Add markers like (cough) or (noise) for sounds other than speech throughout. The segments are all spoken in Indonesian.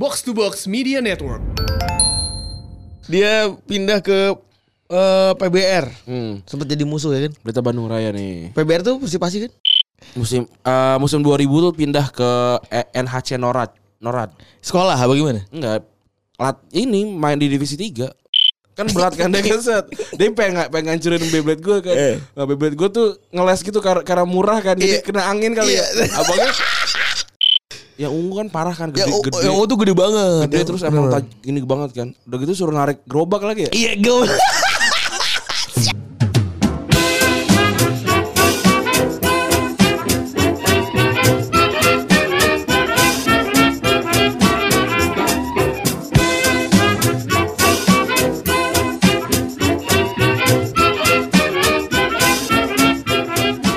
Box to Box Media Network. Dia pindah ke eh, PBR. Hmm. Sempat jadi musuh ya kan? Berita Bandung Raya nih. PBR tuh Persipasi kan? Musim eh, musim 2000 tuh pindah ke E- NHC Norad. Norad. Sekolah apa gimana? Enggak. Lat ini main di divisi 3. Kan berat kan dia kan set. Dia pengen pengen ngancurin Beyblade gue kan. Eh. Nah, Beyblade gue tuh ngeles gitu karena karena murah kan. Iya. Jadi kena angin kali Iya. ya. Abangnya yang ungu kan parah kan Ya, gede oh, gede. yang oh tuh gede banget. Gede Yang- terus emang taj- gini banget kan. Udah gitu suruh narik gerobak lagi ya. Iya, gue. (laughs)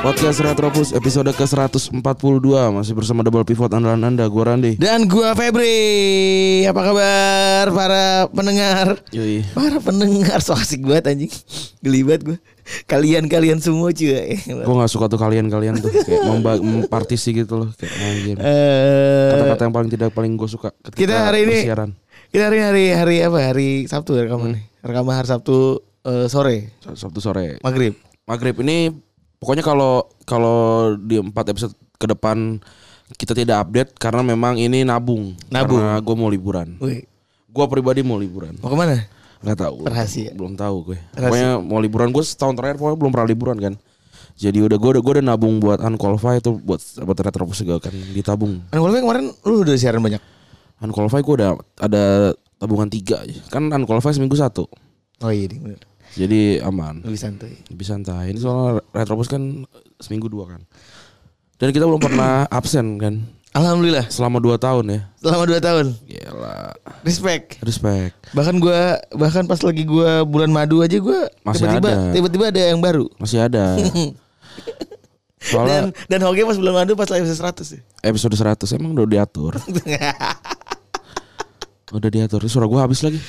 Podcast Retropus episode ke-142 masih bersama double pivot andalan Anda gua Randi. Dan gua Febri. Apa kabar para pendengar? Yoi. Para pendengar so asik banget anjing. Geli banget gua. Kalian-kalian semua cuy. Gue gak suka tuh kalian-kalian tuh kayak (laughs) mempartisi gitu loh kayak anjir. Eh, Kata-kata yang paling tidak paling gue suka ketika kita hari ini bersiaran. kita hari hari hari apa? Hari Sabtu ya rekaman nih. Rekaman hari Sabtu eh, sore Sabtu sore. maghrib. Maghrib ini pokoknya kalau kalau di empat episode ke depan kita tidak update karena memang ini nabung. Nabung. Karena gue mau liburan. Wih, Gue pribadi mau liburan. mau ke mana? Gak tahu. Rahasia. Belum tahu gue. Rahasia. Pokoknya mau liburan gue setahun terakhir pokoknya belum pernah liburan kan. Jadi udah gue udah gue udah nabung buat unqualified itu buat buat retropus juga kan ditabung. Kalau kemarin lu udah siaran banyak. Unqualified gue udah ada tabungan tiga aja. Kan unqualified seminggu satu. Oh iya, ding, bener. Jadi aman. Lebih santuy. Lebih santai. Ini soalnya retropus kan seminggu dua kan. Dan kita belum pernah (coughs) absen kan. Alhamdulillah. Selama dua tahun ya. Selama 2 tahun. Gila. Respect. Respect. Bahkan gua bahkan pas lagi gua bulan madu aja gua Masih tiba-tiba ada. tiba-tiba ada yang baru. Masih ada. (laughs) Soalnya Dan dan hoki pas bulan madu pas episode 100 ya. episode 100 emang udah diatur. (laughs) Udah diatur. Suara gue habis lagi.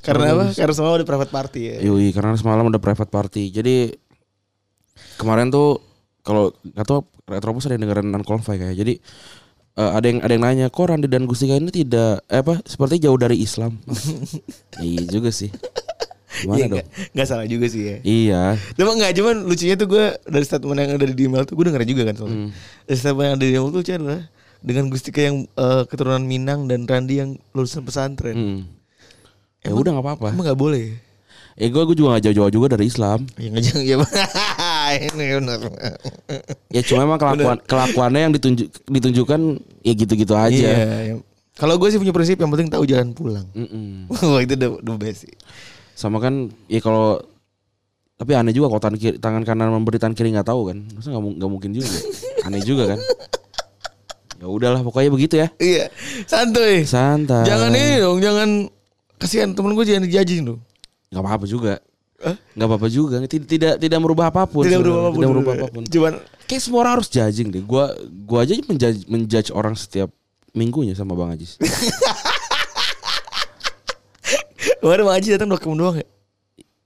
Karena apa? Karena semua udah private party ya. Yui, karena semalam udah private party. Jadi kemarin tuh kalau nggak tahu Retropus ada yang dengerin Unqualified kayak. Jadi eh, ada yang ada yang nanya, kok Randi dan Gustika ini tidak eh, apa seperti jauh dari Islam. (laughs) iya juga sih. Gimana Iya, dong? nggak- nggak salah juga sih ya. Iya. Cuma nggak cuman lucunya tuh gue dari statement yang ada di email tuh gue dengerin juga kan soalnya. Hmm. Dari statement yang ada di email tuh lucu adalah dengan Gustika yang eh, keturunan Minang dan Randi yang lulusan pesantren. Hmm. Ya udah nggak apa-apa. Emang nggak boleh? Eh gue gue juga gak jauh-jauh juga dari Islam. Ya nggak jangan ya. (laughs) Ini benar. Ya cuma emang kelakuan kelakuannya yang ditunjuk ditunjukkan ya gitu-gitu aja. Iya. ya. Kalau gue sih punya prinsip yang penting tahu jalan pulang. Mm-mm. (laughs) Wah itu the, the best sih. Sama kan ya kalau tapi aneh juga kalau tangan kiri, tangan kanan memberi tangan kiri nggak tahu kan. Masa nggak nggak mungkin juga. aneh juga kan. (laughs) Ya udahlah pokoknya begitu ya. Iya. Santuy. Santai. Jangan ini dong, jangan kasihan temen gue jangan dijajing dong. Nggak apa-apa juga. Nggak apa-apa juga. Tidak tidak tidak merubah apa pun. Tidak berubah apa pun. Tidak merubah apa pun. Cuman Kayak semua orang harus judging deh. Gua gua aja menjudge, menjudge orang setiap minggunya sama Bang Ajis. (laughs) kemarin Bang Haji datang dokumen doang ya.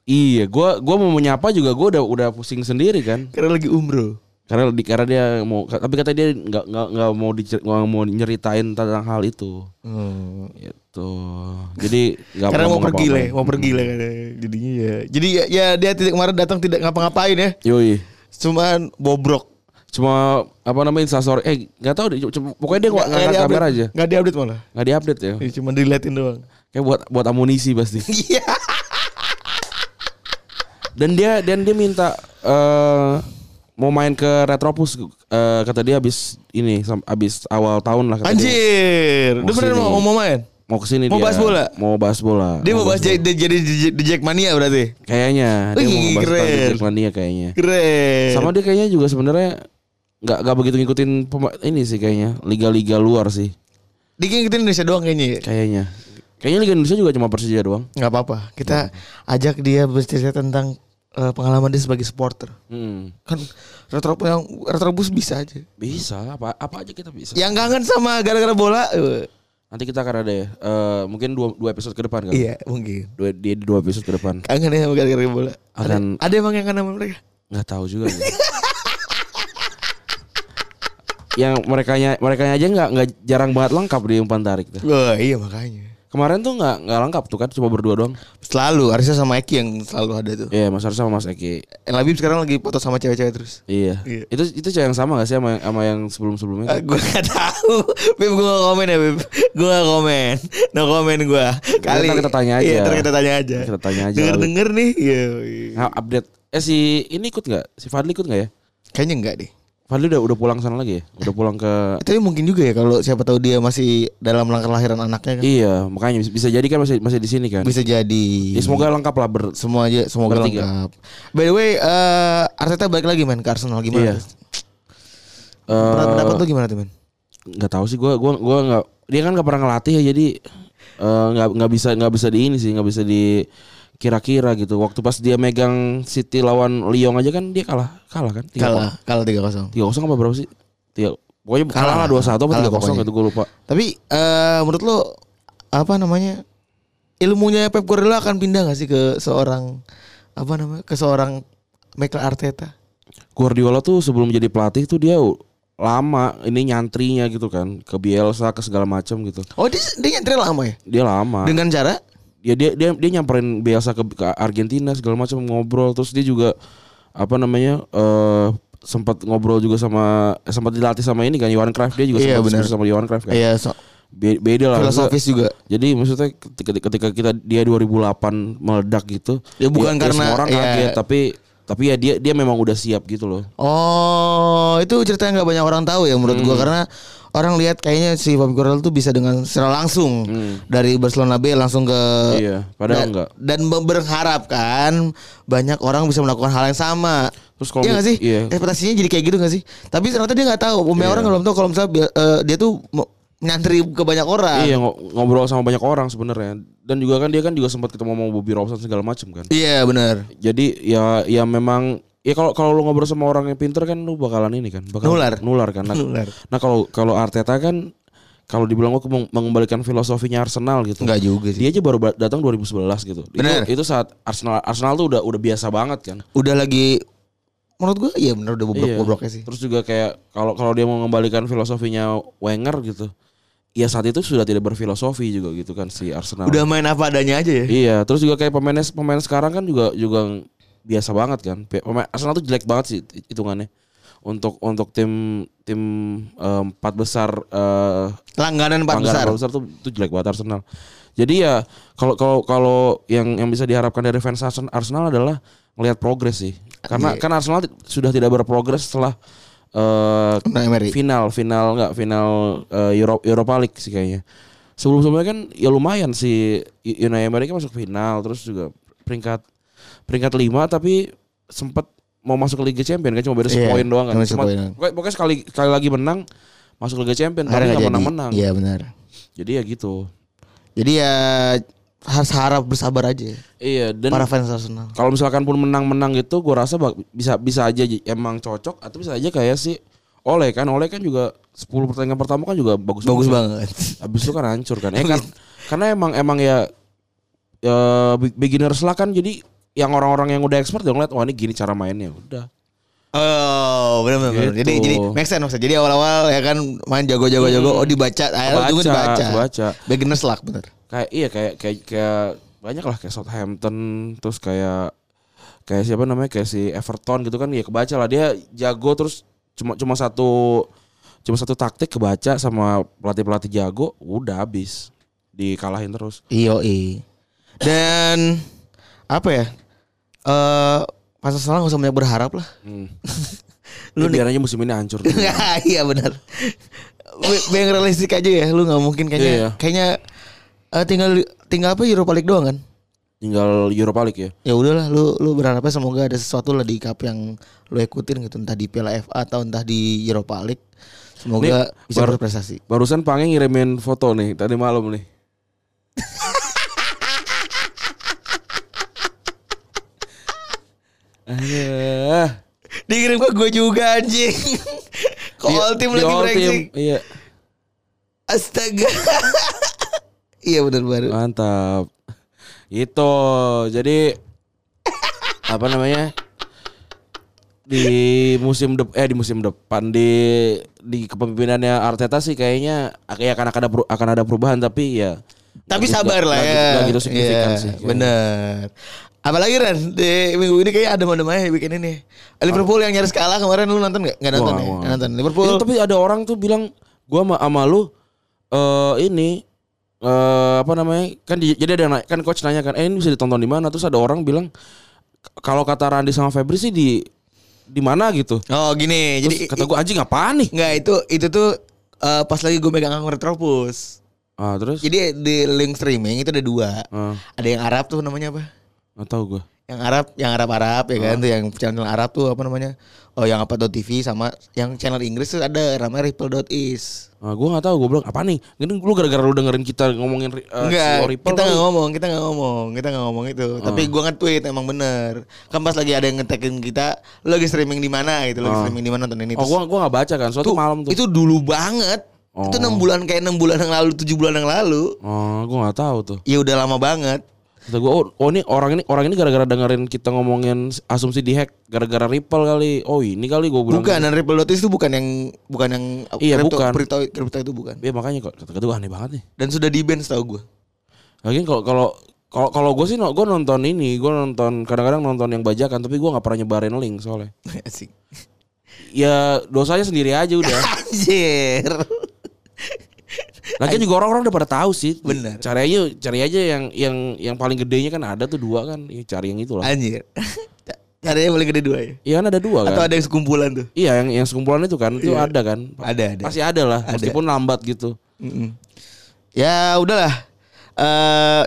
iya, gua gua mau menyapa juga gua udah udah pusing sendiri kan. Karena lagi umroh. Karena di karena dia mau tapi kata dia nggak nggak nggak mau dicer, nggak mau nyeritain tentang hal itu. Hmm. Gitu. Jadi nggak Karena mau pergi lah, mau pergi lah katanya. Jadinya ya. Jadi ya, ya dia tidak kemarin datang tidak ngapa-ngapain ya. Yoi. Cuman bobrok. Cuma apa namanya instastory eh nggak tahu deh cuma- pokoknya dia nggak ngangkat diupdate. kamera aja Nggak diupdate malah. nggak diupdate ya Ya, Cuma diliatin doang. kayak buat buat amunisi pasti (laughs) Iya. dan dia dan dia minta eh mau main ke Retropus eh, kata dia habis ini habis awal tahun lah kata. Anjir. Dia Mau sini. mau, mau main? mau ke sini Mau dia bahas bola? mau bahas bola Dia mau bahas jadi, jadi di Jack Mania berarti. kayaknya dia Wih, mau bahas keren. Jackmania kayaknya Keren. sama dia kayaknya juga sebenarnya nggak nggak begitu ngikutin ini sih kayaknya liga-liga luar sih Dia ngikutin Indonesia doang kayaknya ya. kayaknya kayaknya liga Indonesia juga cuma Persija doang Nggak apa-apa. Kita ajak dia bercerita tentang eh, pengalaman dia sebagai supporter. hmm. Kan retro yang retrobus bisa aja. bisa apa apa aja kita bisa Yang kangen sama gara-gara bola. eh, nanti kita akan ada ya eh, mungkin dua, dua episode ke depan kan Iya, mungkin. dua dia di dua episode ke depan Kangen ya sama gara-gara bola. Ada, Akan- ada emang yang kangen sama mereka? nggak tahu juga ya. yang mereka mereka aja nggak nggak jarang banget lengkap di umpan tarik tuh. Wah, iya makanya. Kemarin tuh nggak nggak lengkap tuh kan cuma berdua doang. Selalu Arisa sama Eki yang selalu ada tuh. Iya Mas Arsa sama Mas Eki. El Habib sekarang lagi foto sama cewek-cewek terus. Iya. Iya. Itu itu cewek yang sama gak sih sama sama yang sebelum sebelumnya? Uh, gue gak tahu Beb gue gak komen ya Beb Gue gak komen No komen gue Kali Ntar kita tanya aja. Iya ntar kita tanya aja Kita tanya aja Denger-denger nih Iya Nah, update. Eh si ini ikut nggak? Si Fadli ikut nggak ya? Kayaknya enggak deh Fadli udah udah pulang sana lagi ya? Udah pulang ke Tapi mungkin juga ya Kalau siapa tahu dia masih Dalam langkah lahiran anaknya kan Iya, makanya bisa- jadi kan masih masih di sini kan. Bisa jadi Ya, semoga lengkap lah ber Semua aja Semoga Bertiga. lengkap By the way eh Arteta balik lagi main ke Arsenal Iya. Gimana Pendapat Eh, pendapat lu gimana tuh men nggak tahu sih gua gua gua nggak dia kan nggak pernah ngelatih ya jadi eh, nggak nggak bisa nggak bisa di ini sih nggak bisa di kira-kira gitu. Waktu pas dia megang City lawan Lyon aja kan dia kalah kalah kan? Kalah Kalah 3-0 tiga kosong apa berapa sih? Tiga pokoknya kalah Kalah. lah. dua satu apa tiga kosong gitu gue lupa. Tapi eh menurut lo apa namanya ilmunya Pep Guardiola akan pindah gak sih ke seorang apa namanya ke seorang Mikel Arteta? Guardiola tuh sebelum jadi pelatih tuh dia lama ini nyantrinya gitu kan ke Bielsa ke segala macam gitu. Oh dia dia nyantri lama ya? Dia lama. Dengan cara ya dia dia dia nyamperin Bielsa ke, ke Argentina segala macam ngobrol. Terus dia juga apa namanya eh sempat ngobrol juga sama eh, sempat dilatih sama ini kan Johan Cruyff. Dia juga Iya, sempat sama Johan Cruyff kan. Iya so, Be- beda lah. Filosofis juga. jadi maksudnya ketika, ketika kita dia 2008 meledak gitu Ya, bukan karena- semua orang ya. kaget. Tapi tapi ya dia dia memang udah siap gitu loh. Oh itu cerita yang nggak banyak orang tahu ya menurut gua. Karena orang lihat kayaknya si Pep Guardiola tuh bisa dengan secara langsung dari Barcelona B langsung ke iya padahal dan, enggak dan be- berharap kan banyak orang bisa melakukan hal yang sama. Terus kalau iya gak sih? iya. Ekspektasinya jadi kayak gitu gak sih? Tapi ternyata dia nggak tahu. Banyak Iya. orang belum tahu kalau misalnya eh, dia tuh nyantri ke banyak orang. Iya ngo- ngobrol sama banyak orang sebenarnya dan juga kan dia kan juga sempat ketemu sama Bobby Robson segala macam kan. Iya benar. Jadi ya ya memang ya kalau kalau lu ngobrol sama orang yang pinter kan lu bakalan ini kan bakal Nular. nular kan. Nah, Nular. nah kalau kalau Arteta kan kalau dibilang gua meng- mengembalikan filosofinya Arsenal gitu. Enggak juga sih. Dia aja baru ba- datang 2011 gitu. Bener. Itu, itu saat Arsenal Arsenal tuh udah udah biasa banget kan. Udah lagi menurut gua iya benar udah bobrok Iya. bobroknya sih. Terus juga kayak kalau kalau dia mau mengembalikan filosofinya Wenger gitu. Ya saat itu sudah tidak berfilosofi juga gitu kan si Arsenal. Udah main apa adanya aja ya. Iya, terus juga kayak pemain pemain sekarang kan juga juga biasa banget kan. Arsenal tuh jelek banget sih hitungannya. Untuk untuk tim tim eh, empat besar eh Langganan empat besar. besar tuh, tuh jelek banget Arsenal. Jadi ya kalau kalau kalau yang yang bisa diharapkan dari fans Arsen- Arsenal adalah melihat progres sih. Karena Iya. kan Arsenal sudah tidak berprogres setelah Emery. final final nggak final eh, Euro, Europa League sih kayaknya sebelum sebelumnya kan ya lumayan si Unai Emery kan masuk final terus juga peringkat peringkat lima tapi sempat mau masuk ke Liga Champion kan cuma beda Iya, sepoin doang kan cuma pokoknya, pokoknya sekali sekali lagi menang masuk Liga Champion tapi Akhirnya nggak nggak menang jadi. menang Iya benar. jadi ya gitu Jadi ya harus harap bersabar aja. iya dan Para fans Arsenal. kalau misalkan pun menang-menang gitu gue rasa bisa bisa aja emang cocok atau bisa aja kayak si Oleh kan Oleh kan juga 10 pertandingan pertama kan juga bagus Bagus banget. Habis itu kan hancur kan. (laughs) Eh kan karena emang emang ya ya be- beginners lah kan jadi yang orang-orang yang udah expert udah ngeliat wah ini gini cara mainnya udah. Oh, benar benar. benar. Gitu. Jadi jadi make sense maksudnya. Jadi awal-awal ya kan main jago-jago-jago oh dibaca, akhirnya juga dibaca. kebaca. Beginners luck bener. Kayak iya kayak kayak kayak banyak lah kayak Southampton terus kayak kayak siapa namanya kayak si Everton gitu kan ya kebaca lah dia jago terus cuma cuma satu cuma satu taktik kebaca sama pelatih-pelatih jago udah habis dikalahin terus. Iyo Dan apa ya? Eh pas Arsenal nggak usah banyak berharap lah. Hmm. (laughs) Lu biar aja musim ini hancur. (laughs) iya benar. Be- be yang realistik aja ya. Lu nggak mungkin kayaknya. Iya. Kayaknya eh, tinggal tinggal apa Europa League doang kan? Tinggal Europa League ya. Ya udahlah lu lu berharapnya semoga ada sesuatu lah di cup yang lu ikutin gitu entah di Piala FA atau entah di Europa League. Semoga Nih, bisa baru- berprestasi. Barusan Pange ngirimin foto nih tadi malam nih. (laughs) Aduh. Dikirim ke gue juga anjing. Ke Di- all team lagi brengsek. Iya, Astaga. (laughs) iya benar baru. mantap. Itu. Jadi apa namanya? di musim dep eh di musim depan di di kepemimpinannya Arteta sih kayaknya ya akan ada peru- akan ada perubahan tapi ya Tapi nggak- sabar lah ya. nggak gitu signifikan Iya, sih. Bener. Apalagi Ren di minggu ini kayak ada mana ya weekend ini. Liverpool yang nyaris kalah kemarin lu nonton nggak? Nggak nonton Gua- ya? Nggak nonton. Liverpool. Itu tapi ada orang tuh bilang gua sama, sama lu eh ini eh apa namanya? Kan di- jadi ada yang kan coach nanya kan, "Eh ini bisa ditonton di mana?" Terus ada orang bilang "K- kalau kata Randy sama Febri sih di di mana gitu. Oh gini, Terus jadi kata gua anjing apaan nih? nggak itu itu tuh eh, pas lagi gue megang akun Retropus. Ah, terus Jadi di link streaming itu ada dua. ah, Ada yang Arab tuh namanya apa? Nggak tahu gua. Yang Arab, yang Arab Arab ya Ah. kan tuh yang channel Arab tuh apa namanya? Oh yang apa TV sama yang channel Inggris tuh ada namanya Ripple.is. Ah, gua nggak tahu, gua bilang apa nih? Ini lu gara-gara lu dengerin kita ngomongin uh, Enggak, Ripple kita nggak ngomong, kita nggak ngomong, kita nggak ngomong itu. Tapi Ah. gua nge-tweet emang bener. Kan pas lagi ada yang ngetekin kita, lu lagi streaming di mana gitu, lagi Ah. streaming di mana nonton ini. Oh, gua gua nggak baca kan, suatu itu, malam tuh. itu dulu banget. Itu Oh. enam bulan kayak enam bulan yang lalu, tujuh bulan yang lalu. Oh, gua nggak tahu tuh. Ya udah lama banget. Kata gue, oh, oh ini orang ini orang ini gara-gara dengerin kita ngomongin asumsi di hack gara-gara Ripple kali. Oh ini kali gue bilang. Bukan, dan Ripple.is itu bukan yang bukan yang Iya, kripto, bukan. Kripto, kripto itu bukan. Iya makanya kok kata gue aneh banget nih. Dan sudah di ban setahu gue. Lagian kalau kalau kalau kalau gue sih no, gue nonton ini, gue nonton kadang-kadang nonton yang bajakan, tapi gue nggak pernah nyebarin link soalnya. (laughs) Asik. Ya dosanya sendiri aja udah. (laughs) Anjir. Lagian juga orang-orang udah pada tahu sih. Bener. Cari aja, cari aja yang yang yang paling gedenya kan ada tuh dua kan. Ya, cari yang itu lah. Anjir. (laughs) Caranya paling gede dua ya. Iya kan ada dua kan. Atau ada yang sekumpulan tuh. Iya yang yang sekumpulan itu kan itu Iya. ada kan. Ada, ada. Pasti ada lah. Ada. Meskipun lambat gitu. Mm-mm. Ya udahlah. Eh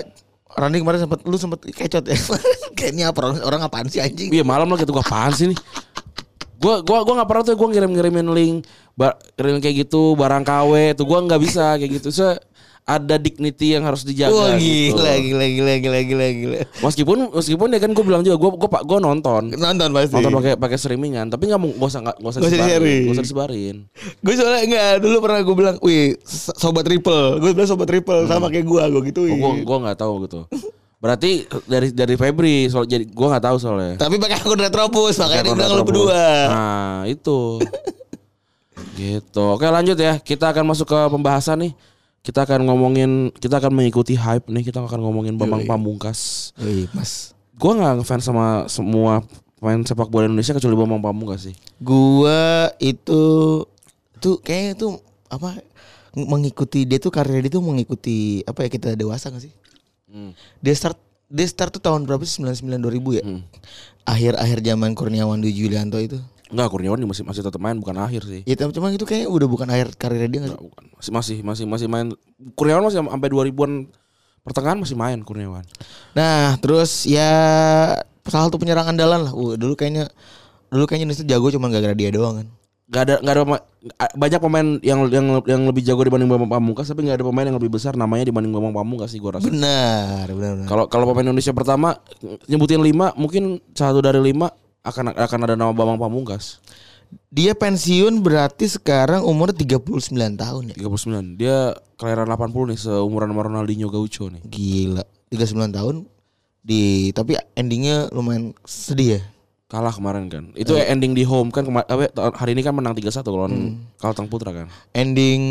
Randy kemarin sempat lu sempat kecot ya. (laughs) Kayak ini apa orang, orang apaan sih anjing? Iya malam lah gitu gua apaan sih nih. Gua gua gua nggak pernah tuh gua ngirim-ngirimin link ba- kirim kayak gitu barang KW tuh gua nggak bisa kayak gitu. So ada dignity yang harus dijaga Wah gitu. gila, gila, gila, gila, gila, gila. Meskipun meskipun ya kan gua bilang juga gua gua pak gua nonton. Nonton pasti. Nonton pakai pakai streamingan, tapi nggak mau gak usah nggak nggak usah Nggak disebarin, di-sharing. nggak usah disebarin. Gue soalnya enggak dulu pernah gue bilang, wih so- sobat triple, gue bilang sobat triple sama kayak gue, gue gitu. Oh, gua gua nggak tahu gitu. (laughs) Berarti dari dari Febri soal jadi gua nggak tahu soalnya. Tapi pakai akun Retropus, makanya dia bilang lu berdua. Nah itu (laughs) Gitu Oke lanjut ya Kita akan masuk ke pembahasan nih Kita akan ngomongin Kita akan mengikuti hype nih Kita akan ngomongin Bambang. Pamungkas Wih, mas. Gue gak ngefans sama semua pemain sepak bola Indonesia Kecuali Bambang Pamungkas sih Gua itu tuh kayaknya tuh apa mengikuti dia tuh karir dia tuh mengikuti apa ya kita dewasa gak sih? Hmm. Dia start dia start tuh tahun berapa sih 99 2000 ya? Hmm. Akhir-akhir zaman Kurniawan Dwi Julianto itu. Enggak Kurniawan masih masih tetap main bukan akhir sih Ya cuma itu kayaknya udah bukan akhir karir dia gak Enggak, bukan. Masih masih masih masih main Kurniawan masih sampai 2000-an pertengahan masih main Kurniawan Nah, terus ya salah satu penyerang andalan lah. Uh, dulu kayaknya dulu kayaknya Indonesia jago cuma gara-gara dia doang kan. Gak ada nggak ada banyak pemain yang yang yang lebih jago dibanding Bambang Pamungkas tapi nggak ada pemain yang lebih besar namanya dibanding Bambang Pamungkas sih gue rasa. Benar, benar, benar. Kalau kalau pemain Indonesia pertama nyebutin lima mungkin satu dari lima akan akan ada nama Bambang Pamungkas. Dia pensiun berarti sekarang umur 39 tahun ya. 39. Dia kelahiran 80 nih seumuran sama Ronaldinho Gaucho nih. Gila, 39 tahun di tapi endingnya lumayan sedih ya. Kalah kemarin kan. Itu ending di home kan kema- apa, hari ini kan menang 3-1 lawan Kalteng Putra kan. Ending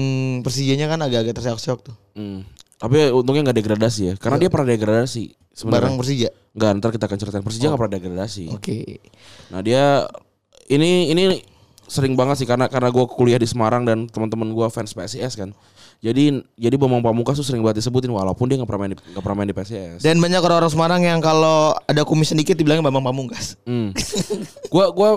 Persijanya kan agak-agak terseok-seok tuh. Hmm. Tapi untungnya nggak degradasi ya. Karena dia pernah degradasi. Sebenarnya. Persija. Enggak, ntar kita akan ceritain Persija nggak pernah degradasi. Oke. Nah dia ini ini sering banget sih karena karena gue kuliah di Semarang dan teman-teman gue fans PSIS kan. Jadi jadi Bambang Pamungkas tuh sering banget disebutin walaupun dia nggak pernah main di, nggak pernah main di PSIS. Dan banyak orang-orang Semarang yang kalau ada kumis sedikit dibilangnya Bambang Pamungkas. Hmm. Gua gua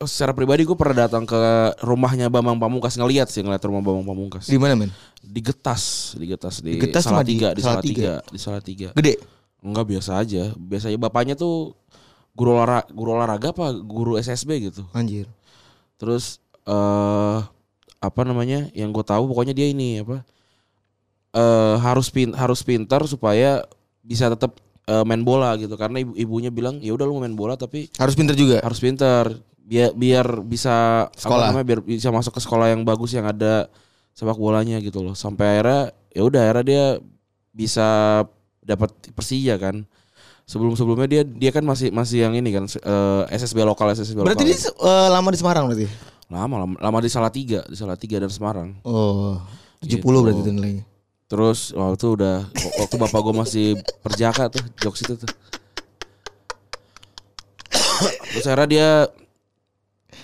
secara pribadi gue pernah datang ke rumahnya Bambang Pamungkas ngeliat sih ngeliat rumah Bambang Pamungkas Di mana, men? di Getas di Getas di, Di Getas di Salatiga di Salatiga. Salatiga di Salatiga Gede. enggak biasa aja biasanya bapaknya tuh guru olahraga guru olahraga apa guru SSB gitu Anjir. terus eh apa namanya yang gue tahu pokoknya dia ini apa eh harus pin harus pintar supaya bisa tetap eh, main bola gitu karena ibu ibunya bilang ya udah lu mau main bola tapi Harus pinter juga. harus pintar biar biar bisa Sekolah. apa namanya biar bisa masuk ke sekolah yang bagus yang ada sepak bolanya gitu loh sampai akhirnya ya udah akhirnya dia bisa dapat Persija kan Sebelum-sebelumnya dia dia kan masih masih yang ini kan eh, SSB lokal SSB Berarti lokal. dia eh, lama di Semarang berarti. Lama, lama lama di Salatiga, di Salatiga dan Semarang. Oh, 70 Gitu. berarti itu nilainya. Terus waktu udah waktu bapak gue masih perjaka tuh jokes itu tuh. Terus akhirnya dia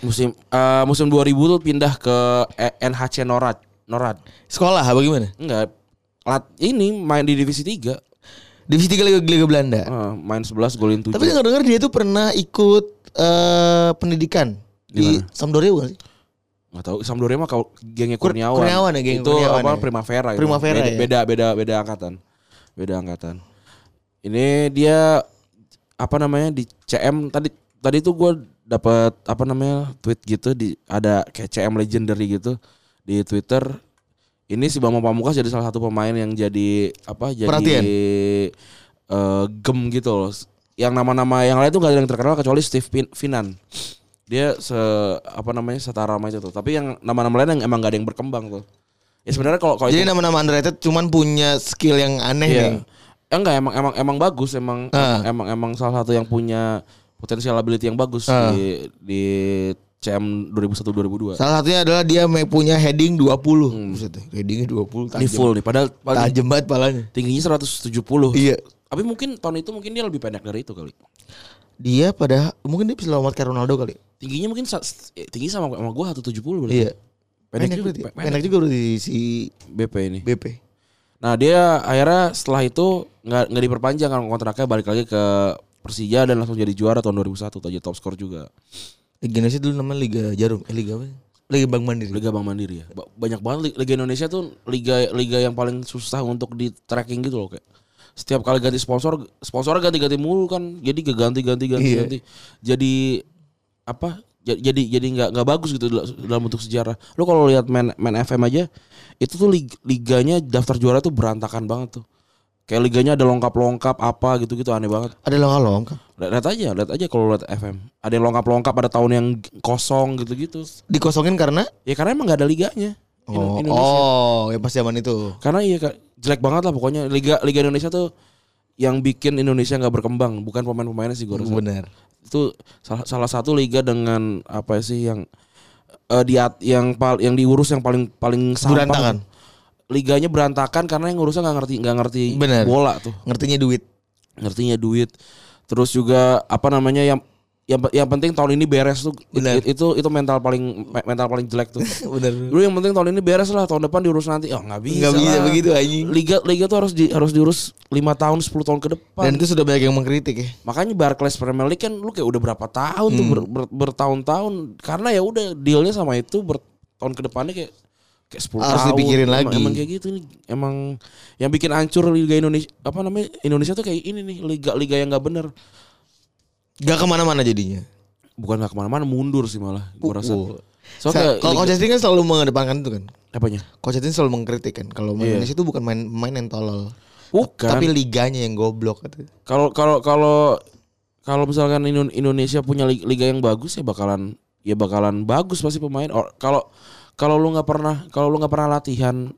musim eh, musim 2000 tuh pindah ke E- NHC Norad. Norad. Sekolah apa gimana? Enggak. Lat ini main di divisi 3. Divisi 3 Liga, Liga Belanda. Eh, main 11 golin 7. Tapi dengar-dengar dia tuh pernah ikut eh pendidikan di, Di Sampdoria bukan sih? Nggak tahu Sampdoria mah kau gengnya Kur- Kurniawan. Kurniawan ya, geng Itu Kurniawan apa ya. Primavera itu. Primavera beda, ya. beda beda beda angkatan. Beda angkatan. Ini dia apa namanya di CM tadi tadi tuh gue dapat apa namanya tweet gitu di ada kayak CM legendary gitu di Twitter. Ini si Bambang Pamungkas jadi salah satu pemain yang jadi apa jadi Perhatian. eh, gem gitu loh. Yang nama-nama yang lain tuh gak ada yang terkenal kecuali Steve Finan. Dia se apa namanya setara sama itu tuh. Tapi yang nama-nama lain yang emang gak ada yang berkembang tuh. Ya sebenarnya kalau kalau Jadi nama-nama underrated cuman punya skill yang aneh Iya. nih. Eh, enggak emang emang emang bagus emang Ah. emang emang salah satu yang punya potensial ability yang bagus Ah. di di CM 2001 2002. Salah satunya adalah dia punya heading 20. Buset deh, headingnya 20 Ini tajam. full nih padahal, padahal Tajam banget palanya. tingginya 170. Iya. Tapi mungkin tahun itu mungkin dia lebih pendek dari itu kali. Dia pada mungkin dia bisa lompat kayak Ronaldo kali. Tingginya mungkin eh, tinggi sama sama gua 170 berarti. Iya. Pendek, Pendek, juga, berarti. pe- Pendek juga berarti si BP ini. BP. Nah dia akhirnya setelah itu nggak nggak diperpanjang kan kontraknya balik lagi ke Persija dan langsung jadi juara tahun 2001 jadi top skor juga Liga Indonesia dulu namanya Liga Jarum. Eh Liga apa? Liga Bank Mandiri. Liga Bank Mandiri ya Ba- banyak banget li- Liga Indonesia tuh liga liga yang paling susah untuk di tracking gitu loh kayak setiap kali ganti sponsor sponsornya ganti-ganti mulu kan. Jadi gak ganti ganti ganti Iya. jadi apa ja- jadi jadi nggak nggak bagus gitu dal- dalam bentuk sejarah. Lo kalau lihat main main FM aja itu tuh lig- liganya daftar juara tuh berantakan banget tuh. Kayak liganya ada lengkap-lengkap apa gitu-gitu aneh banget. Ada longkang. lihat aja lihat aja kalau lihat FM ada yang lengkap-lengkap ada tahun yang kosong gitu-gitu. Dikosongin karena? Ya karena emang nggak ada liganya Oh, Indonesia oh, ya pas zaman itu. karena iya Kak, jelek banget lah pokoknya liga liga Indonesia tuh yang bikin Indonesia nggak berkembang bukan pemain-pemainnya sih gue rasa Benar. itu salah salah satu liga dengan apa sih yang eh diat yang pal yang diurus yang paling paling sampah Berantakan. liganya berantakan karena yang ngurusnya nggak ngerti nggak ngerti Bener. bola tuh Ngertinya duit. ngertinya duit terus juga apa namanya yang yang yang penting tahun ini beres tuh Bener. it- itu itu mental paling me- mental paling jelek tuh (laughs) Benar. dulu yang penting tahun ini beres lah tahun depan diurus nanti oh nggak bisa Enggak bisa lah. begitu anjing. liga liga tuh harus di, harus diurus lima tahun 10 tahun ke depan Dan itu sudah banyak yang mengkritik ya. makanya Barclays Premier League kan lu kayak udah berapa tahun tuh Hmm. ber- ber- bertahun-tahun karena ya udah dealnya sama itu ber, tahun ke depannya kayak kayak 10 Harus tahun dipikirin Emang- lagi. emang kayak gitu nih emang yang bikin hancur liga Indonesia apa namanya Indonesia tuh kayak ini nih liga liga yang nggak bener Gak ke mana-mana jadinya. bukan nggak ke mana-mana mundur sih malah gua rasa. Sa- soalnya Kalau Justin kan selalu mengedepankan itu kan. apanya Coach Justin selalu mengkritik kan. Kalau Iya. Indonesia itu bukan main main yang tolol. bukan Tapi liganya yang goblok gitu. Kalau kalau kalau kalau misalkan Indo- Indonesia punya li- liga yang bagus ya bakalan ya bakalan bagus pasti pemain. Kalau kalau lu nggak pernah kalau lu nggak pernah latihan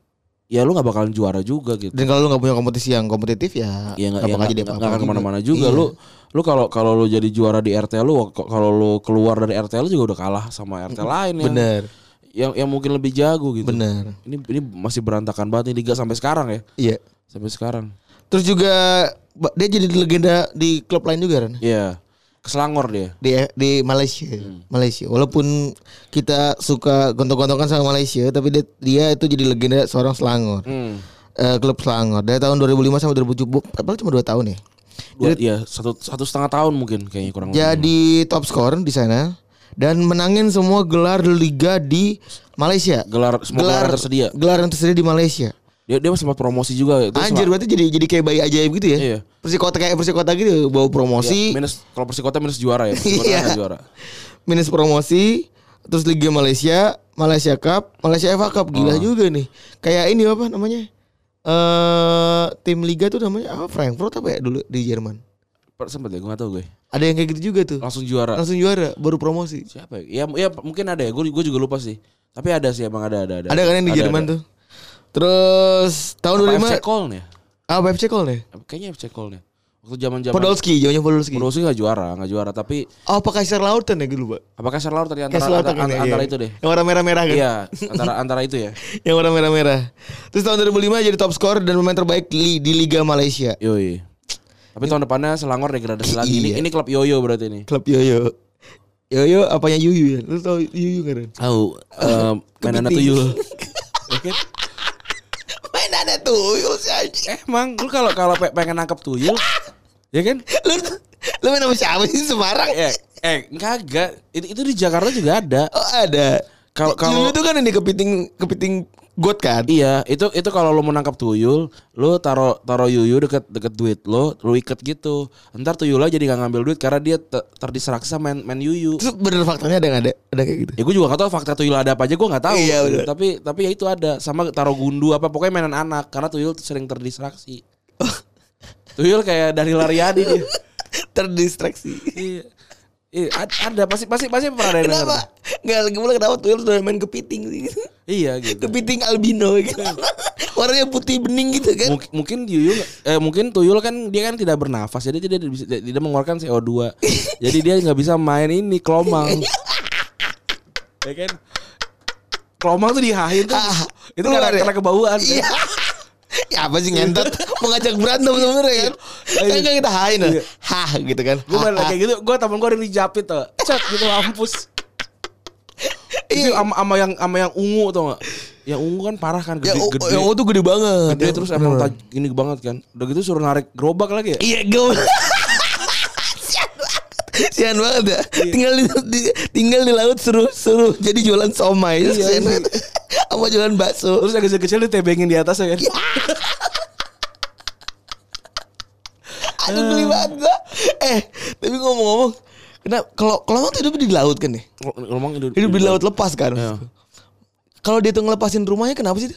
ya lu nggak bakalan juara juga gitu. Dan kalau lu nggak punya kompetisi yang kompetitif ya Ya nggak ya bakal jadi apa-apa akan juga. ke mana-mana juga. Iya. Lu lu kalau kalau lu jadi juara di RT lu kalau lu keluar dari RT lu juga udah kalah sama RT lain yang Bener, yang yang mungkin lebih jago gitu. bener. Ini ini masih berantakan banget nih liga sampai sekarang ya. Iya. Sampai sekarang. Terus juga dia jadi legenda di klub lain juga kan? Iya. Keselangor dia. Di di Malaysia. Hmm. Malaysia. Walaupun kita suka gontok-gontokan sama Malaysia, tapi dia, dia itu jadi legenda seorang Selangor. Hmm. Eh, klub Selangor dari tahun 2005 sampai 2007. Padahal cuma 2 tahun ya. Dua, iya, satu satu setengah tahun mungkin kayaknya kurang lebih. Jadi top skor di sana dan menangin semua gelar liga di Malaysia. gelar semua gelar, yang tersedia. Gelar yang tersedia di Malaysia. Dia dia sempat promosi juga itu. Anjir berarti jadi jadi kayak bayi ajaib gitu ya. Iya. Persikota kayak persikota gitu bawa promosi, minus kalau Persikota minus juara ya. Persikota Iya. juara. (laughs) minus promosi, terus Liga Malaysia, Malaysia Cup, Malaysia FA Cup gila Oh. juga nih. Kayak ini apa namanya? Eh tim liga tuh namanya apa? Frankfurt apa ya dulu di Jerman? Sempet ya gue gak tau gue. Ada yang kayak gitu juga tuh. Langsung juara. Langsung juara, baru promosi. Siapa ya? Ya, ya mungkin ada ya. Gue gue juga lupa sih. Tapi ada sih emang ada ada ada. Ada kan yang di Ada, Jerman ada. tuh. Terus tahun Apa 25 FC Köln ya? Ah, FC Call nih. Kayaknya FC Köln ya. Waktu zaman-zaman Podolski, jauhnya Podolski. Podolski nggak juara, nggak juara, tapi Oh, apa Kaiser Lautern ya gue lupa. apakah Kaiser Lautern tadi antara Lautern antara, kan ya, antara iya. itu deh. Yang warna merah-merah kan? Iya, antara antara itu ya. (laughs) Yang warna merah-merah. Terus tahun 2005 jadi top skor dan pemain terbaik di, di Liga Malaysia. Yoi. Tapi tahun depannya Selangor degradasi lagi. Ini Iya. ini klub Yoyo berarti ini. Klub Yoyo. Yoyo apanya Yuyu ya? Lu tau Yuyu gak Ren? Tahu eh mainannya Kepiting. tuyul. (laughs) Main ada tuyul sih anjing. Emang lu kalau kalau pe- pengen nangkep tuyul, (laughs) ya kan? Lu lu main sama siapa sih Semarang? Eh, eh kagak. Itu, itu di Jakarta juga ada. Oh ada. Kalau- kalau- itu kan ini kepiting kepiting got kan? Iya, itu itu kalau lu mau nangkap tuyul, lu taro taro yuyu deket deket duit lo, lu iket gitu. Ntar tuyulnya jadi nggak ngambil duit karena dia te- terdistraksi sama main, main yuyu. Terus bener faktanya ada nggak ada? Ada kayak gitu. Ya gue juga gak tahu fakta tuyul ada apa aja gue nggak tahu. Iya, bener. Tapi tapi ya itu ada sama taro gundu apa pokoknya mainan anak karena tuyul sering terdistraksi. tuyul kayak dari lariadi dia. (laughs) Terdistraksi. Iya. Iya, ad- ada pasti pasti pasti pernah ada Kenapa? Enggak lagi mulai kenapa tuyul sudah main kepiting sih? Iya gitu. Kepiting albino gitu. Warnanya putih bening gitu kan. Mungkin, mungkin tuyul eh mungkin tuyul kan dia kan tidak bernafas jadi tidak bisa tidak mengeluarkan CO2. (laughs) jadi dia nggak bisa main ini kelomang. ya kan? Kelomang tuh dihahin tuh. Ah, itu karena, ya? karena kebauan. Iya. (laughs) (laughs) ya apa sih ngentot (laughs) mau ngajak berantem sebenarnya kan. Iya. Kan kan kita hain. Iya. Hah gitu kan. Gue ha. kayak gitu, gue temen gue ada yang dijapit tuh. Cet gitu mampus. (laughs) Itu Iya. sama, sama yang sama yang ungu tuh gak? Yang ungu kan parah kan Ya, gede, oh, gede. yang oh tuh gede banget. Gede terus emang gini banget kan. Udah gitu suruh narik gerobak lagi ya. Iya gue Sian banget ya Tinggal di, di- tinggal di laut suruh suruh jadi jualan somai Iya, iya. Sama (laughs) jualan bakso Terus yang kecil-kecil ditebengin di atas ya kan. (laughs) Aduh geli banget gua. Eh tapi ngomong-ngomong Kenapa kalau kalau tuh hidup di laut kan nih Ngomong hidup, Hidup di laut lepas kan Iya. Kalau dia tuh ngelepasin rumahnya kenapa sih?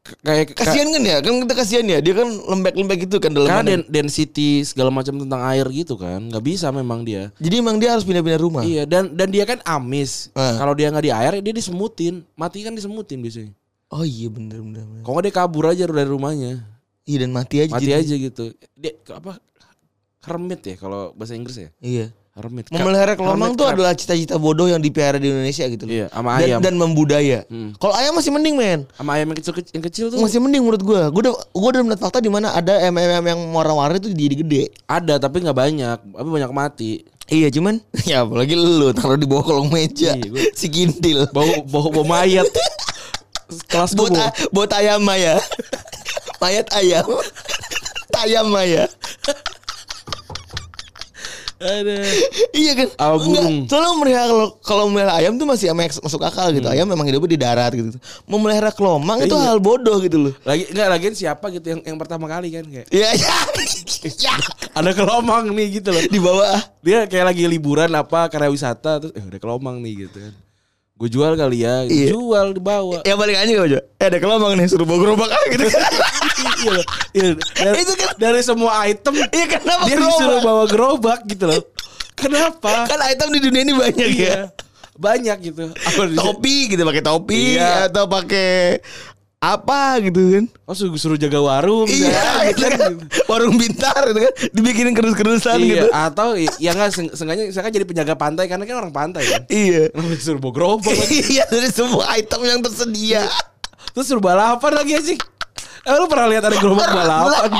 Kayak Kasihan kan ya Kan kita kasihan ya Dia kan lembek-lembek gitu kan dalam Karena den- density segala macam tentang air gitu kan, nggak bisa memang dia. Jadi emang dia harus pindah-pindah rumah Iya dan dan dia kan amis. Ah. Kalau dia nggak di air dia disemutin, mati kan disemutin biasanya. Oh iya bener bener, bener. Kalau dia kabur aja dari rumahnya, Iya dan mati aja mati jadi. aja gitu. Dia apa? Hermit ya kalau bahasa Inggris ya. Iya Hermit. Ka- Memelihara kelomang tuh adalah cita-cita bodoh yang dipelihara di Indonesia gitu loh. Iya, sama dan, ayam. dan membudaya. Hmm. Kalau ayam masih mending men. sama ayam yang kecil yang kecil tuh Masih mending menurut gua. Gua udah gua udah melihat fakta di mana ada ayam yang warna-warni itu jadi gede. ada tapi nggak banyak, tapi banyak mati. Iya cuman (laughs) ya apalagi lu taruh di bawah kolong meja Iya, gua- si kintil. Bau bau bau mayat. Kelas Buat a- buat ayam Maya. (laughs) Mayat ayam. Tayam Maya. Ada. Iya kan? Enggak, burung. Soalnya memelihara kalau kalau memelihara ayam tuh masih masuk masuk akal gitu. Hmm. Ayam memang hidupnya di darat gitu. Memelihara kelomang itu Iya. hal bodoh gitu loh. Lagi enggak lagian siapa gitu yang yang pertama kali kan kayak Iya, (laughs) iya. ya. ada kelomang nih gitu loh. Di bawah. Dia kayak lagi liburan apa karya wisata terus eh ada kelomang nih gitu kan. Gue jual kali ya, Iya. jual dibawa. Ya balik aja gak aja. Eh ada kelomang nih suruh bawa gerobak aja gitu. (laughs) iya loh. Iya. Dari, Itu kan- dari semua item Iya kenapa dia gerobak? disuruh bawa gerobak gitu loh. Kenapa? Kan item di dunia ini banyak ya. iya. Banyak gitu. Apa Topi gitu pakai topi Iya. atau pakai apa gitu kan. Oh suruh, suruh jaga warung Iya, ya, (laughs) itu kan. Warung bintar gitu kan. Dibikinin kerus-kerusan Iya, gitu. atau ya enggak seng- sengaja saya kan jadi penjaga pantai karena kan orang pantai kan. Iya. Disuruh bawa gerobak? (laughs) Iya dari semua item yang tersedia. Terus suruh balapan lagi sih. Eh, lu pernah lihat ada gerobak balapan?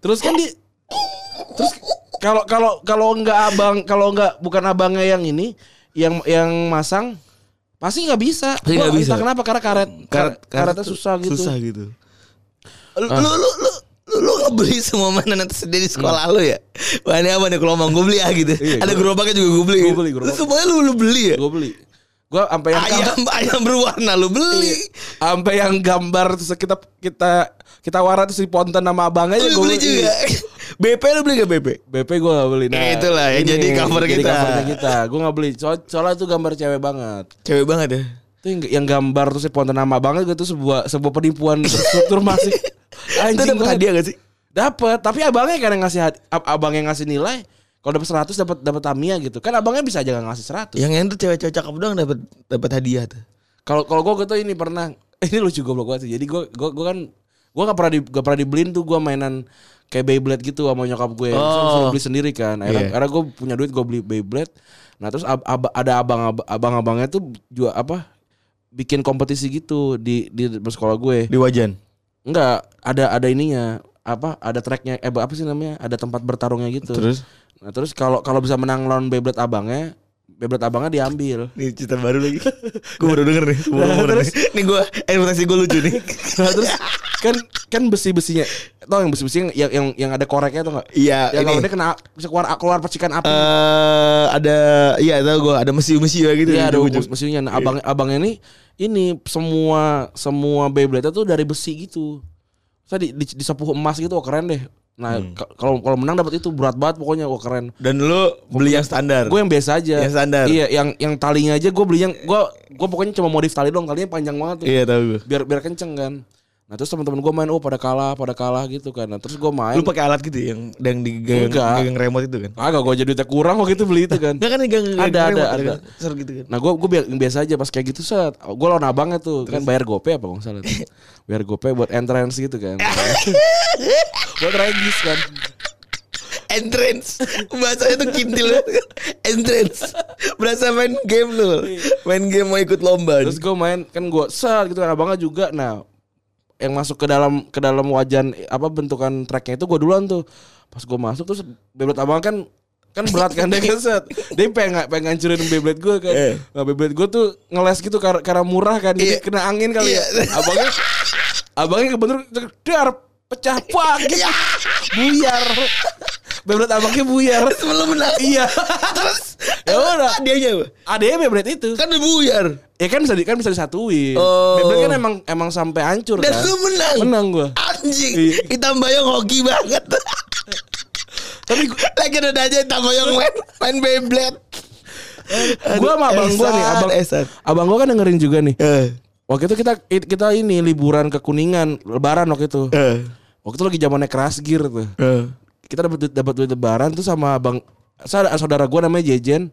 Terus kan di Terus kalau kalau kalau enggak abang kalau enggak bukan abangnya yang ini yang yang masang pasti nggak bisa. Pasti nggak bisa. kenapa karena karet karet, karetnya tuh susah gitu. Susah gitu. Lu lu lu lu lu, lu ngebeli semua mainan yang tersedia di sekolah lu ya? Wah ini apa nih kelomang gue beli ah gitu. Iya, Ada gerobaknya juga gue beli. Gua beli gerobak. Lu semuanya lu lu beli ya? Gue beli. Gue sampai yang Ayam ayam berwarna lu beli. sampai yang gambar terus kita kita kita warat terus di ponten nama abangnya Lu gue beli juga. (laughs) BP lu beli gak BP? BP gue gak beli. Eh, itulah yang jadi cover jadi kita. covernya kita. Gue gak beli. So- soalnya itu gambar cewek banget. Cewek banget ya. Itu yang, yang gambar terus di ponten nama banget itu sebuah sebuah penipuan terstruktur (laughs) masih. Itu Anjing dapat banget. hadiah gak sih? Dapat, tapi abangnya kan yang ngasih abang yang ngasih nilai. Kalau dapat 100 dapat dapat Tamiya gitu. Kan abangnya bisa aja gak ngasih 100. Yang itu cewek-cewek cakep doang dapat dapat hadiah tuh. Kalau kalau gue gitu ini pernah (laughs) ini lucu goblok banget sih. Jadi gue gue gue kan Gue gak pernah di, gak pernah dibeliin tuh gue mainan kayak Beyblade gitu sama nyokap gue. Oh. Suruh beli sendiri kan. Akhirnya, Iya. akhirnya gue punya duit gue beli Beyblade. Nah terus ab- ab- ada abang abang-abangnya tuh juga apa bikin kompetisi gitu di di sekolah gue. Di Wajan. Enggak, ada ada ininya apa ada tracknya eh apa sih namanya ada tempat bertarungnya gitu Terus nah terus kalau kalau bisa menang lawan Beyblade abangnya Beyblade abangnya diambil Nih cerita baru lagi (laughs) Gue baru denger nih Sebelum umur nih Nih gue Ekspektasi gue lucu nih (laughs) nah terus kan kan besi besinya tau yang besi besi yang yang yang ada koreknya tuh nggak Iya yang kalau dia kena bisa keluar keluar percikan api eh Ada Iya tau gue Ada mesiu-mesiu gitu Iya ada ujung. mesinnya. Nah, abang abangnya ini ini semua semua Beyblade tuh dari besi gitu. Saya di, di, disapu emas gitu, wah keren deh. Nah, Hmm. ka- kalau kalau menang dapat itu berat banget pokoknya, wah keren. Dan lu beli yang standar Gue yang biasa aja. Yang standar. Iya, yang yang talinya aja gue beli yang gue gue pokoknya cuma modif tali doang, talinya panjang banget tuh. Iya tau gue Biar biar kenceng kan. Nah, terus teman-teman gue main oh pada kalah, pada kalah gitu kan. Nah, terus gue main. Lu pakai alat gitu ya, Yang yang digang. Gagang remote itu kan Agak gue jadi duitnya kurang waktu itu beli itu kan. (laughs) Enggak kan Ada, ada, remote ada. kan? Ser gitu kan Nah gue gue biasa aja pas kayak gitu set. Gue lawan abangnya tuh kan bayar gope apa nggak salah. (laughs) Bayar gope buat entrance gitu kan. (laughs) buat regis kan. Entrance Bahasanya tuh kintil. Entrance Berasa main game lu Main game mau ikut lomba Terus gue main kan gue set gitu kan abangnya juga. Nah yang masuk ke dalam ke dalam wajan apa bentukan tracknya itu gue duluan tuh. Pas gue masuk terus Beyblade abang kan kan berat kan dia kan set. Dia pengen pengen ngancurin Beyblade gue kan. Eh. Nah Beyblade gue tuh ngeles gitu karena, karena murah kan. Jadi Iya. kena angin kali ya. Iya. Abangnya abangnya kebetulan dar pecah pak gitu. Buyar. Beyblade abangnya buyar. (laughs) Sebelum menang iya. Terus Ya udah. Hadiahnya apa? Adanya Beyblade itu. Kan buyar Ya kan bisa di, kan bisa disatuin. Oh. Beyblade kan emang emang sampai hancur Dan kan. lu menang Menang gua. Anjing Iya. Hitam bayang hoki banget Tapi gua, Lagi ada aja hitam bayang main Main Beyblade gua sama abang gua nih, abang Esan abang gua kan dengerin juga nih. Eh Waktu itu kita kita ini liburan ke Kuningan, lebaran waktu itu. Eh Waktu itu lagi zamannya keras gear tuh. Eh. Kita dapat dapat duit lebaran tuh sama abang saudara, saudara gua namanya Jejen.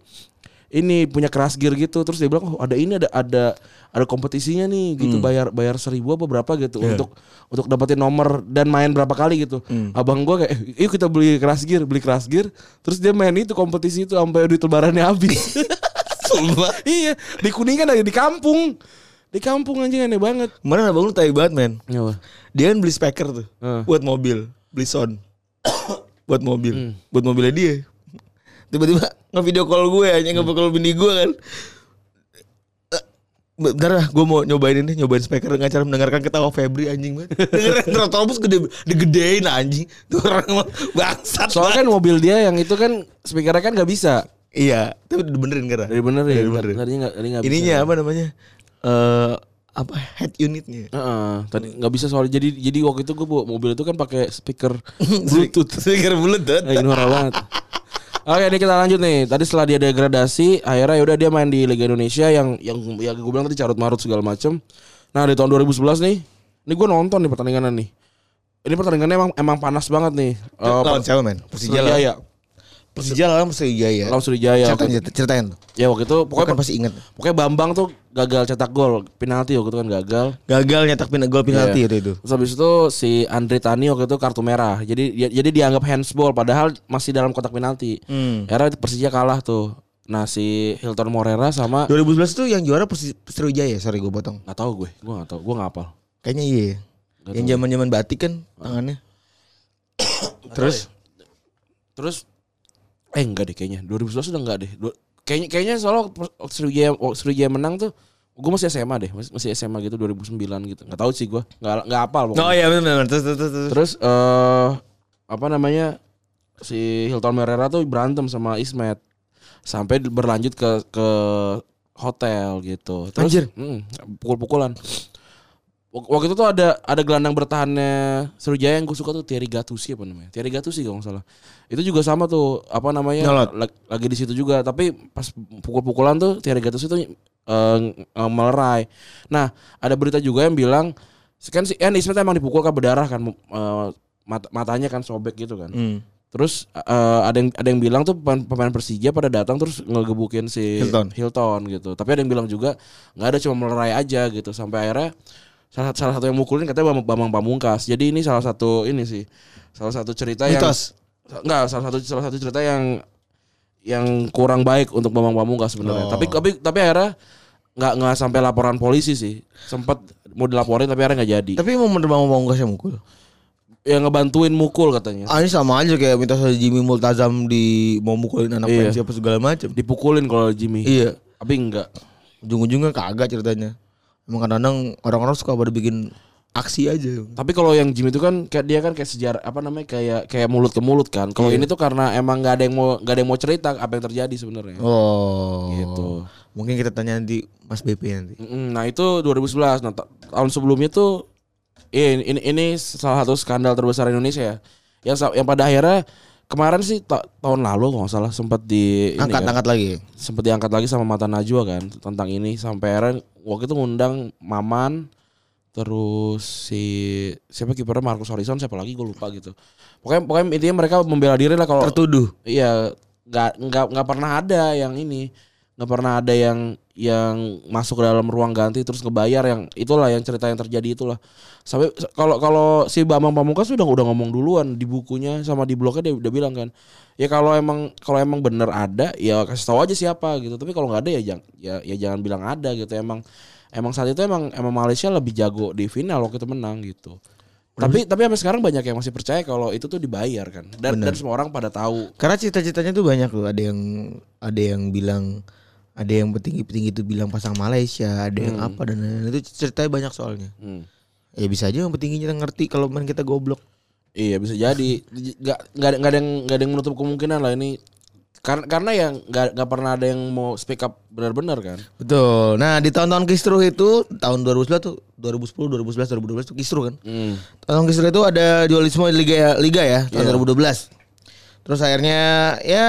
Ini punya keras gear gitu. Terus dia bilang oh ada ini ada ada ada kompetisinya nih gitu. Bayar bayar seribu apa berapa gitu. Iya. untuk untuk dapetin nomor dan main berapa kali gitu. Abang gua kayak eh, yuk kita beli keras gear beli keras gear terus dia main itu kompetisi itu sampai duit lebarannya habis. (laughs) Iya di kuningan aja di kampung di kampung anjing aneh banget. Kemarin abang lu tai banget men. Nyawa. Dia kan beli speaker tuh Heeh. Buat mobil Beli sound. (coughs) Buat mobil Buat mobilnya dia. Tiba-tiba (laughs) nge-video call gue aja Nge-video call bini gue kan. Eh, Bentar lah gue mau nyobain ini Nyobain speaker dengan cara mendengarkan ketawa Febri anjing banget (laughs) Dengerin Trotobus gede Digedein anjing. Tuh orang bangsat soalnya kan mobil dia yang itu kan speakernya kan nggak bisa. Iya Tapi benerin kan dari bener ya Dari benerin. tadinya nggak tadi nggak bisa. Ininya apa namanya Eh apa head unitnya Heeh, tadi nggak bisa soalnya jadi jadi waktu itu gue bawa mobil itu kan pakai speaker (laughs) Bluetooth. Speaker bluetooth Lagi norak banget. Oke, ini kita lanjut nih. Tadi setelah dia degradasi, akhirnya yaudah dia main di Liga Indonesia yang yang yang gue bilang tadi carut marut segala macem. Nah di tahun 2011 nih, ini gue nonton nih pertandingan nih. Ini pertandingannya emang emang panas banget nih. Eh, Lawan siapa men? Persija Sriwijaya. Persija lawan Persija Lawan Sriwijaya. Ceritain, Waktu- ceritain. Ya waktu itu Pokoknya pokoknya pasti inget. pokoknya Bambang tuh gagal cetak gol penalti waktu itu kan gagal. Gagal nyetak pin gol penalti Iya. itu itu. Terus habis itu si Andre Tani waktu itu kartu merah. Jadi dia- jadi dianggap handsball padahal masih dalam kotak penalti. Hmm. Era Persija kalah tuh. Nah si Hilton Morera sama 2012 tuh yang juara Persi- Sriwijaya, sorry gue potong. nggak tahu gue, gue nggak tahu, gue nggak hafal. Kayaknya iya. ya. Nggak Yang tahu. zaman-zaman batik kan tangannya. Terus Terus eh enggak deh kayaknya 2011 udah enggak deh. Kayaknya kayaknya soalnya waktu Sriwijaya waktu Sriwijaya menang tuh gue masih SMA deh, masih, masih SMA gitu 2009 gitu. Nggak tahu sih gue, nggak nggak hafal pokoknya. Oh iya benar benar. Terus terus terus. terus. Eh apa namanya si Hilton Merera tuh berantem sama Ismet sampai berlanjut ke ke hotel gitu. Terus mm, pukul-pukulan. Wak- Waktu itu tuh ada ada gelandang bertahannya Sriwijaya yang gue suka tuh Thierry Gattuso apa namanya? Thierry Gattuso kalau nggak salah. Itu juga sama tuh apa namanya? Nyolot. Lagi di situ juga tapi pas pukul-pukulan tuh Thierry Gattuso tuh eh, eh, melerai. Nah, ada berita juga yang bilang kan si Ian Ismet emang dipukul kan berdarah kan eh, mat- matanya kan sobek gitu kan. Hmm. Terus eh, ada yang ada yang bilang tuh pemain, pemain Persija pada datang terus ngegebukin si Hilton. Hilton gitu. Tapi ada yang bilang juga nggak ada cuma melerai aja gitu sampai akhirnya salah salah satu yang mukulin katanya Bambang, Bambang Pamungkas. Jadi ini salah satu ini sih. Salah satu cerita yang Mitos. enggak salah satu salah satu cerita yang yang kurang baik untuk Bambang Pamungkas sebenarnya. Oh. Tapi tapi tapi akhirnya nggak nggak sampai laporan polisi sih. Sempat mau dilaporin tapi akhirnya nggak jadi. Tapi emang bener Bang Pamungkas yang mukul. yang ngebantuin mukul katanya. Ah ini sama aja kayak mitos Jimmy Multazam di mau mukulin anak Iya. pensi apa segala macam. Dipukulin kalau Jimmy. Iya. Tapi enggak. Ujung-ujungnya kagak ceritanya. Emang kadang-kadang orang-orang suka pada bikin aksi aja. Tapi kalau yang Jimmy itu kan kayak dia kan kayak sejarah apa namanya kayak kayak mulut ke mulut kan. Kalau Iya. ini tuh karena emang nggak ada yang mau nggak ada yang mau cerita apa yang terjadi sebenarnya. Oh. Gitu. Mungkin kita tanya nanti Mas BP nanti. Nah itu 2011. Nah ta- tahun sebelumnya tuh ini, ini ini salah satu skandal terbesar Indonesia ya. Yang yang pada akhirnya kemarin sih ta- tahun lalu kalau nggak salah sempat di ini kan, Angkat-angkat lagi. sempat diangkat lagi sama Mata Najwa kan tentang ini sampai akhirnya waktu itu ngundang Maman terus si siapa kipernya Marcus Horizon siapa lagi gue lupa gitu. Pokoknya pokoknya intinya mereka membela diri lah kalau Tertuduh. Iya, nggak nggak nggak pernah ada yang ini, nggak pernah ada yang yang masuk ke dalam ruang ganti terus ngebayar yang itulah yang cerita yang terjadi itulah. Sampai kalau kalau si Bambang Pamungkas udah udah ngomong duluan di bukunya sama di blognya dia udah bilang kan, ya kalau emang kalau emang bener ada ya kasih tahu aja siapa gitu. Tapi kalau nggak ada ya jangan ya, ya jangan bilang ada gitu. Emang emang saat itu emang emang Malaysia lebih jago di final waktu itu menang gitu. Tapi tapi sampai sekarang banyak yang masih percaya kalau itu tuh dibayar kan. Dan, dan semua orang pada tahu Karena cita-citanya tuh banyak loh. Ada yang ada yang bilang ada yang petinggi-petinggi itu bilang pasang Malaysia, ada yang apa dan lain-lain. itu ceritanya banyak soalnya. Hmm. Ya bisa aja yang petingginya ngerti kalau main kita goblok. Iya bisa jadi nggak nggak ada nggak ada yang nggak ada yang menutup kemungkinan lah ini karena karena yang nggak nggak pernah ada yang mau speak up benar-benar kan Betul. Nah, di tahun-tahun kisruh itu tahun 2011 tuh 2010, 2011, 2012 tuh kisruh kan. hmm. Tahun kisruh itu ada dualisme liga liga ya tahun Iya. 2012. Terus akhirnya ya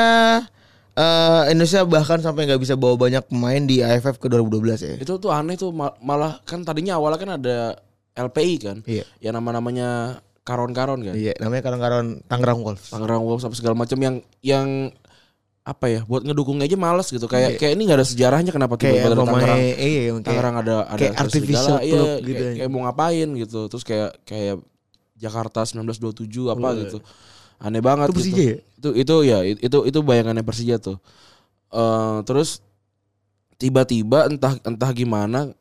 eh, Indonesia bahkan sampai nggak bisa bawa banyak pemain di AFF ke 2012 ya. itu tuh aneh tuh ma- malah kan tadinya awalnya kan ada LPI kan Iya. yang nama-namanya karon-karon kan Iya, namanya karon-karon Tangerang Wolves. Tangerang Wolves apa segala macam yang yang apa ya buat ngedukungnya aja males gitu kayak kayak ini nggak ada sejarahnya kenapa Iya. Kayak tiba-tiba ada Tangerang iya, kayak Tangerang ada ada kayak artificial club iya, gitu kayak, kayak mau ngapain gitu terus kayak kayak Jakarta 1927 apa gitu aneh banget Itu Persija gitu. ya? itu itu ya itu itu bayangannya Persija tuh Eh terus tiba-tiba entah entah gimana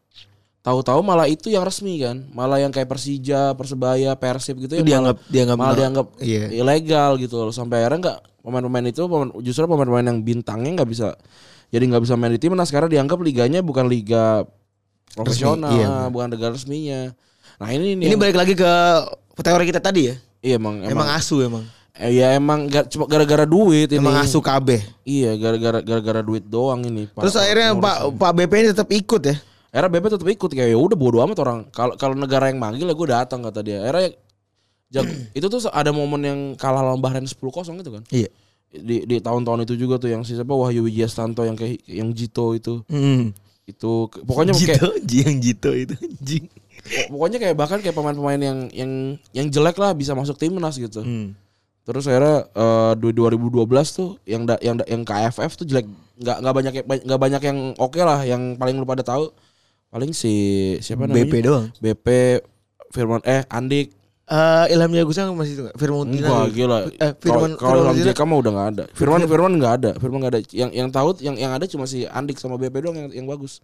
tahu-tahu malah itu yang resmi kan malah yang kayak Persija Persebaya Persib gitu itu ya malah, dianggap dianggap malah dianggap iya. ilegal gitu loh sampai akhirnya nggak pemain-pemain itu pemain- justru pemain-pemain yang bintangnya nggak bisa jadi nggak bisa main di timnas karena dianggap liganya bukan liga profesional iya, benar. bukan liga resminya nah ini nih Ini yang- balik lagi ke teori kita tadi ya. iya emang Emang, emang, asu emang. Eh, ya emang ga- cuma gara-gara duit ini Emang asu KB. iya gara-gara gara-gara duit doang ini Pak- Terus akhirnya Pak ini. Pak BP ini tetap ikut ya. Era BP tetap ikut kayak ya udah bodo amat orang kalau kalau negara yang manggil ya gue datang kata dia era jago- (clears throat) itu tuh ada momen yang kalah lawan Bahrain 10-0 gitu kan Iya. di di tahun-tahun itu juga tuh yang si siapa Wahyu Wijayanto yang kayak yang Jito itu Hmm. itu pokoknya kayak Jito, (laughs) yang Jito itu anjing. pokoknya kayak bahkan kayak pemain-pemain yang yang yang jelek lah bisa masuk timnas gitu Hmm. Terus akhirnya eh, di 2012 tuh yang da, yang da- yang KFF tuh jelek nggak nggak banyak yang- nggak banyak yang oke lah yang paling lu pada tahu paling si siapa namanya BP doang. BP Firman eh Andik Eh Ilham Jagusa masih itu enggak? Firman Utina. Enggak gila. Eh Firman Kalau Ilham JK mah udah nggak ada. Firman Firman nggak ada. Firman nggak ada. Yang yang tahu yang yang ada cuma si Andik sama BP doang yang yang bagus.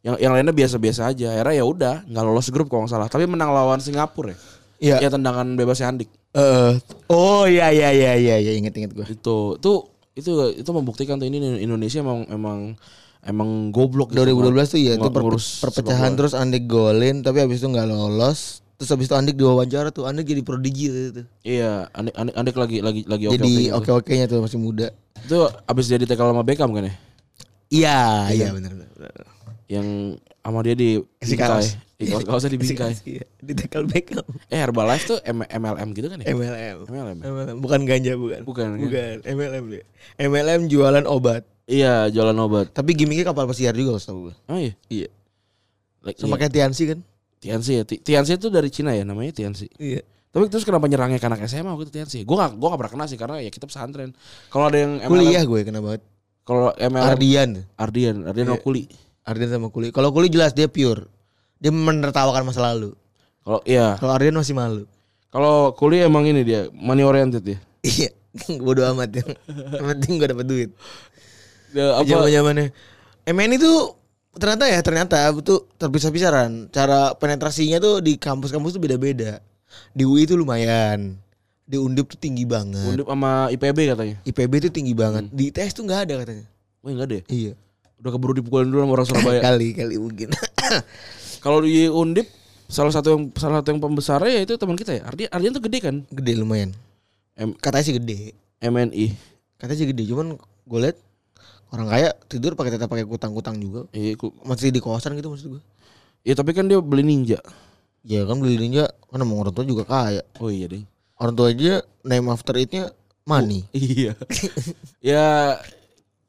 Yang yang lainnya biasa-biasa aja. Akhirnya ya udah nggak lolos grup kalau nggak salah. Tapi menang lawan Singapura ya. Iya. Ya tendangan bebasnya Andik. Eh, oh iya iya iya iya iya inget inget gue. Itu tuh itu itu membuktikan tuh ini Indonesia emang emang emang goblok gitu. 2012 tuh ya itu ngurus perpecahan terus Andik golin tapi habis itu nggak lolos. Terus habis itu Andik diwawancara tuh Andik jadi prodigi itu. Iya, Andik, Andik, Andik lagi lagi lagi oke Jadi oke oke-nya tuh masih muda. Itu abis dia ditekel sama Beckham kan ya? Iya iya benar benar. Yang sama dia di Si kaos. Di kaos-kaosnya di bingkai. Iya, di tackle Beckham. Eh Herbalife tuh M- MLM gitu kan ya? MLM. MLM. ya? MLM bukan ganja bukan. Bukan, kan? Bukan MLM dia. MLM jualan obat. Iya, jualan obat. Tapi gimmicknya kapal pesiar juga setahu gue. Oh iya. Iya. Like, Sama iya. kayak Tiansi kan? Tiansi ya. Ti- Tiansi itu dari Cina ya namanya Tiansi. Iya. Tapi terus kenapa nyerangnya ke anak SMA waktu itu Tiansi? Gue gak, gua gak pernah kena sih karena ya kita pesantren. Kalau ada yang MLM, Kuliah gue kena banget. kalau MLM Ardian. Ardian, Ardian Iya. sama Kuli. Ardian sama Kuli. Kalau Kuli jelas dia pure. Dia menertawakan masa lalu. Kalau iya, Kalau Ardian masih malu. kalau kuliah emang ini dia money oriented ya. (laughs) Iya, bodo amat ya. Yang penting gue dapet duit. Dia apa? Zaman zamannya MN itu ternyata ya ternyata itu terpisah-pisah Ran. Cara penetrasinya tuh di kampus-kampus tuh beda-beda. Di UI itu lumayan. Di Undip tuh tinggi banget. Undip sama IPB katanya. IPB tuh tinggi banget. Di ITS tuh nggak ada katanya. Wah enggak deh. Iya. Udah keburu dipukulin dulu sama orang (laughs) Surabaya. kali kali mungkin. (laughs) Kalau di Undip salah satu yang salah satu yang pembesarnya ya itu teman kita ya. Ardian Ardian tuh gede kan? gede lumayan. M Katanya sih gede. MNI. Katanya sih gede. Cuman gue liat orang kaya tidur pakai tetap pakai kutang-kutang juga. Iya, ku- Masih di kawasan gitu maksud gue. iya, tapi kan dia beli ninja. Ya kan beli ninja kan emang orang tua juga kaya. Oh iya deh. Orang tua aja name after it-nya money. Iya. (laughs) ya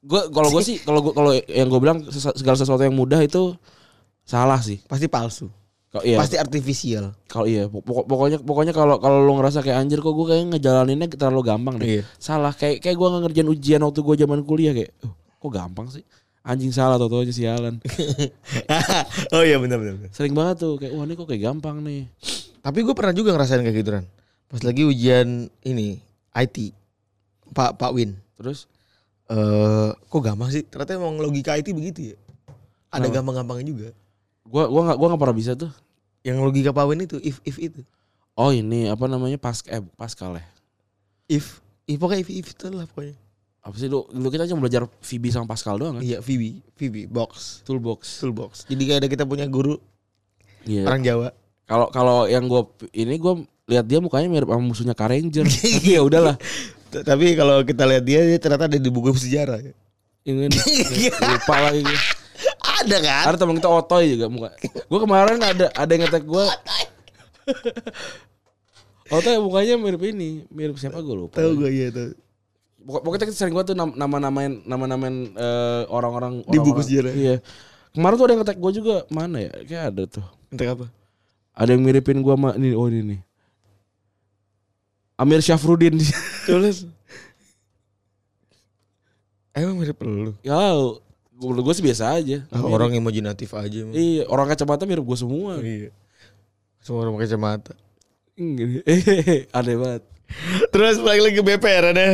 gua kalau gue sih kalau gua kalau yang gue bilang segala sesuatu yang mudah itu salah sih. Pasti palsu. Kalau iya, Pasti artifisial. kalau iya pokok- pokoknya pokoknya kalau kalau lu ngerasa kayak anjir kok gue kayak ngejalaninnya terlalu gampang deh. Iya. Salah kayak kayak gue ngerjain ujian waktu gue zaman kuliah kayak "Oh, kok gampang sih. Anjing salah tau aja sialan. (laughs) oh iya benar benar. Sering banget tuh kayak wah ini kok kayak gampang nih. Tapi gue pernah juga ngerasain kayak gitu kan. Pas lagi ujian ini IT. Pak Pak Win. Terus Eh kok gampang sih? Ternyata emang logika IT begitu ya. Ada gampang-gampangnya juga. Gua gua nggak gua nggak pernah bisa tuh. Yang logika Pak Win itu if if itu. Oh ini apa namanya pas eh Pascal ya. If if pokoknya if if itu lah pokoknya. Apa sih lu, lu kita cuma belajar VB sama Pascal doang kan? Iya, VB, VB box, Toolbox. toolbox. Jadi kayak ada kita punya guru Iya. orang Jawa. Kalau kalau yang gua ini gua lihat dia mukanya mirip sama musuhnya Karanger. (laughs) Tapi ya udahlah. Tapi kalau kita lihat dia, dia ternyata ada di buku sejarah. ya. Ingin (laughs) lupa lagi. Ada kan? Ada teman kita Otoy juga muka. Gua kemarin ada ada yang ngetek gua. Otoy mukanya mirip ini, mirip siapa gue lupa. Tahu gue iya tahu. Pokok- Pokoknya kita sering gua tuh nam- nama-namain nama-namain eh, orang-orang Di buku sejarah. Iya. Kemarin tuh ada yang ngetek gua juga mana ya? Kayak ada tuh. Entah apa? Ada yang miripin gua sama ini oh ini nih. Amir Syafruddin. Tulis. Emang mirip lu. ya, menurut gue sih biasa aja. Ah, orang imajinatif aja. emang. Iya, orang kacamata mirip gue semua. Iya. Semua orang pakai kacamata. Eh, (laughs) Aneh banget. Terus balik lagi ke BPR ada.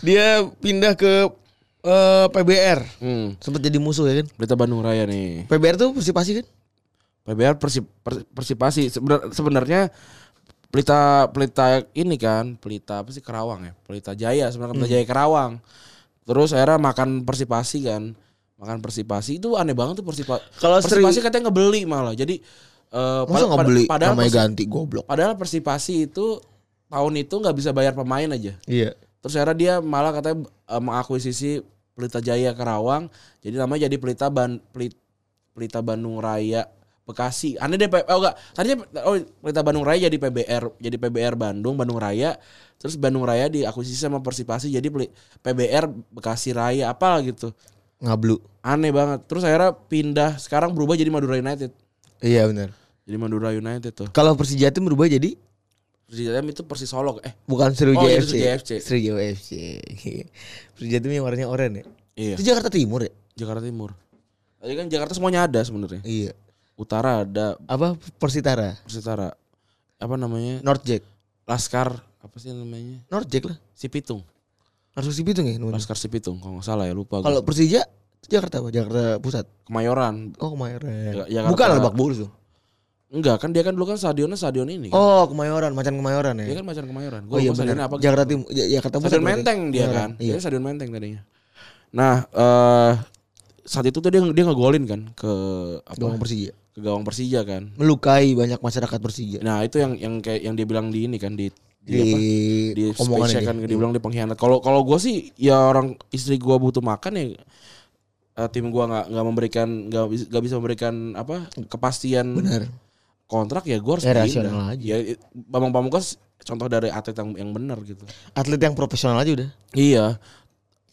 Dia pindah ke eh, PBR. Hmm, Sempat jadi musuh ya kan? berita Bandung Raya nih. PBR tuh persipasi kan? PBR persip, per- persipasi Sebenar- sebenarnya pelita pelita ini kan pelita apa sih Kerawang ya pelita Jaya sebenarnya pelita Jaya Kerawang terus akhirnya makan persipasi kan makan persipasi itu aneh banget tuh persipasi Kalau persipasi seri- katanya ngebeli malah jadi eh, Masa pad- nggak pad- beli padahal namanya persi- ganti goblok. padahal persipasi itu tahun itu nggak bisa bayar pemain aja Iya. Terus akhirnya dia malah katanya eh, mengakuisisi Pelita Jaya Kerawang. Jadi namanya jadi Pelita Ban Pelit- Pelita Bandung Raya Bekasi. Aneh deh, oh enggak. Tadinya oh Pelita Bandung Raya jadi PBR, jadi PBR Bandung, Bandung Raya. Terus Bandung Raya diakuisisi sama Persipasi jadi PBR Bekasi Raya apa gitu. Ngablu. Aneh banget. Terus akhirnya pindah sekarang berubah jadi Madura United. Iya benar. Jadi Madura United tuh. Kalau Persija itu berubah jadi Persija itu Persis Solo. Eh, bukan Sriwijaya Oh, itu FC. Sriwijaya FC. Sriwijaya FC. Persija itu yang warnanya oranye ya. iya. Itu Jakarta Timur ya? Jakarta Timur. Tadi kan Jakarta semuanya ada sebenarnya. Iya. Utara ada, Apa Persitara? Persitara. Apa namanya? Northjack. Laskar apa sih namanya? Northjack lah. Sipitung. Langsung Sipitung ya namanya. Laskar Sipitung kalau nggak salah ya lupa gua. Kalau Persija itu Jakarta apa? Jakarta Pusat. Kemayoran. Oh Kemayoran. Jakarta- Bukan Lebak Bulus tuh. Enggak kan dia kan dulu kan stadionnya stadion ini. Kan? Oh Kemayoran, macan Kemayoran ya. Dia kan macan Kemayoran. oh iya stadionnya benar. apa. Jakarta Timur, Ja- Jakarta Pusat. Stadion. Menteng dia Kemayoran, kan. Iya. Dia stadion Menteng tadinya. Nah, eh saat itu tuh dia dia ngegolin kan ke apa? Gawang Persija. Ke gawang Persija kan. Melukai banyak masyarakat Persija. Nah, itu yang yang kayak yang dia bilang di ini kan di di, Di, apa? di omongan space kan dia bilang dia pengkhianat. Kalau kalau gue sih ya orang istri gue butuh makan ya eh, tim gue nggak nggak memberikan nggak bisa memberikan apa kepastian Benar. kontrak ya gue harus Ya, rasional aja. Ya Bambang Pamungkas contoh dari atlet yang yang benar gitu. Atlet yang profesional aja udah. Iya.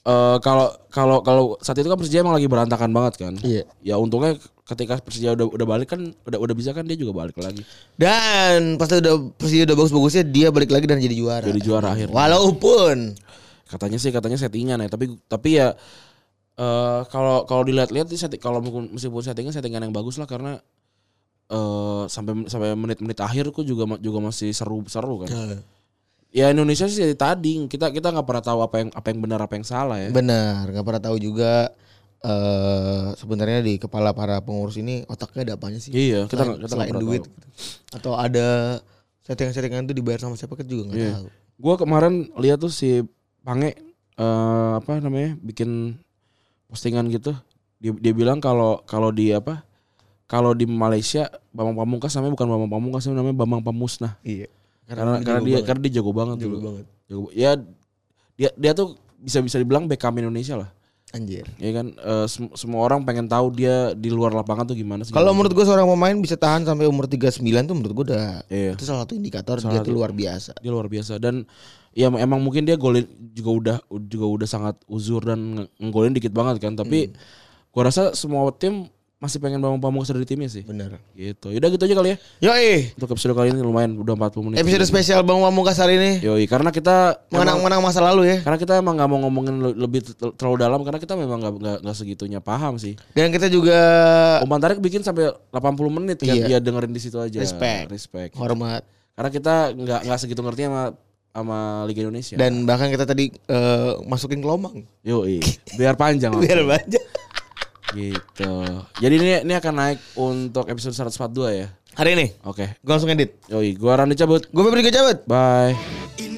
Eh, kalau kalau kalau saat itu kan Persija emang lagi berantakan banget kan. Iya. Ya untungnya ketika Persija udah udah balik kan udah udah bisa kan dia juga balik lagi. Dan pas udah Persija udah bagus-bagusnya dia balik lagi dan jadi juara. Jadi juara akhirnya. Walaupun katanya sih katanya settingan ya tapi tapi ya eh kalau kalau dilihat-lihat sih setting kalau meskipun settingan settingan yang bagus lah karena eh sampai sampai menit-menit akhir kok juga juga masih seru-seru kan. Nah, Ya Indonesia sih jadi tading. Kita kita nggak pernah tahu apa yang apa yang benar apa yang salah ya. Benar, nggak pernah tahu juga eh sebenarnya di kepala para pengurus ini otaknya ada apanya sih? Iya, kita selain, nggak- kita selain duit tahu. gitu. Atau ada settingan-settingan itu dibayar sama siapa kita juga nggak Iya. tahu. Gua kemarin lihat tuh si Pange eh apa namanya bikin postingan gitu. Dia, dia bilang kalau kalau di apa kalau di Malaysia Bambang Pamungkas namanya bukan Bambang Pamungkas namanya Bambang Pamusnah. Iya. Karena karena, dia banget. karena dia jago banget jago dulu. banget. Jago, ya dia dia tuh bisa bisa dibilang Beckham Indonesia lah. Anjir. Ya kan Eh, sem- semua orang pengen tahu dia di luar lapangan tuh gimana sih. Kalau menurut gue seorang pemain bisa tahan sampai umur 39 tuh menurut gue udah Iya. itu salah satu indikator Salah dia tuh luar biasa. dia luar biasa dan ya emang mungkin dia golin juga udah juga udah sangat uzur dan nge- nggolin dikit banget kan tapi gua rasa semua tim masih pengen Bambang Pamungkas ada di timnya sih. Bener. gitu. Yaudah gitu aja kali ya. Yo eh, untuk episode kali ini lumayan udah 40 menit episode spesial Bang Pamungkas hari ini. Yoi karena kita emang, mengenang-menang masa lalu ya. karena kita emang nggak mau ngomongin le- lebih terlalu dalam karena kita memang nggak nggak segitunya paham sih. Dan kita juga Om Tarik bikin sampai 80 menit kan Iya. dia dengerin di situ aja. Respect. respect. Hormat. Karena kita nggak nggak segitu ngerti sama sama Liga Indonesia. Dan bahkan kita tadi eh, masukin gelombang Yoi, biar panjang (laughs) biar banyak. Gitu. Jadi ini ini akan naik untuk episode 142 ya. Hari ini Oke. gue langsung edit. Yoi, gua Randy cabut. Gue Febri cabut. Bye.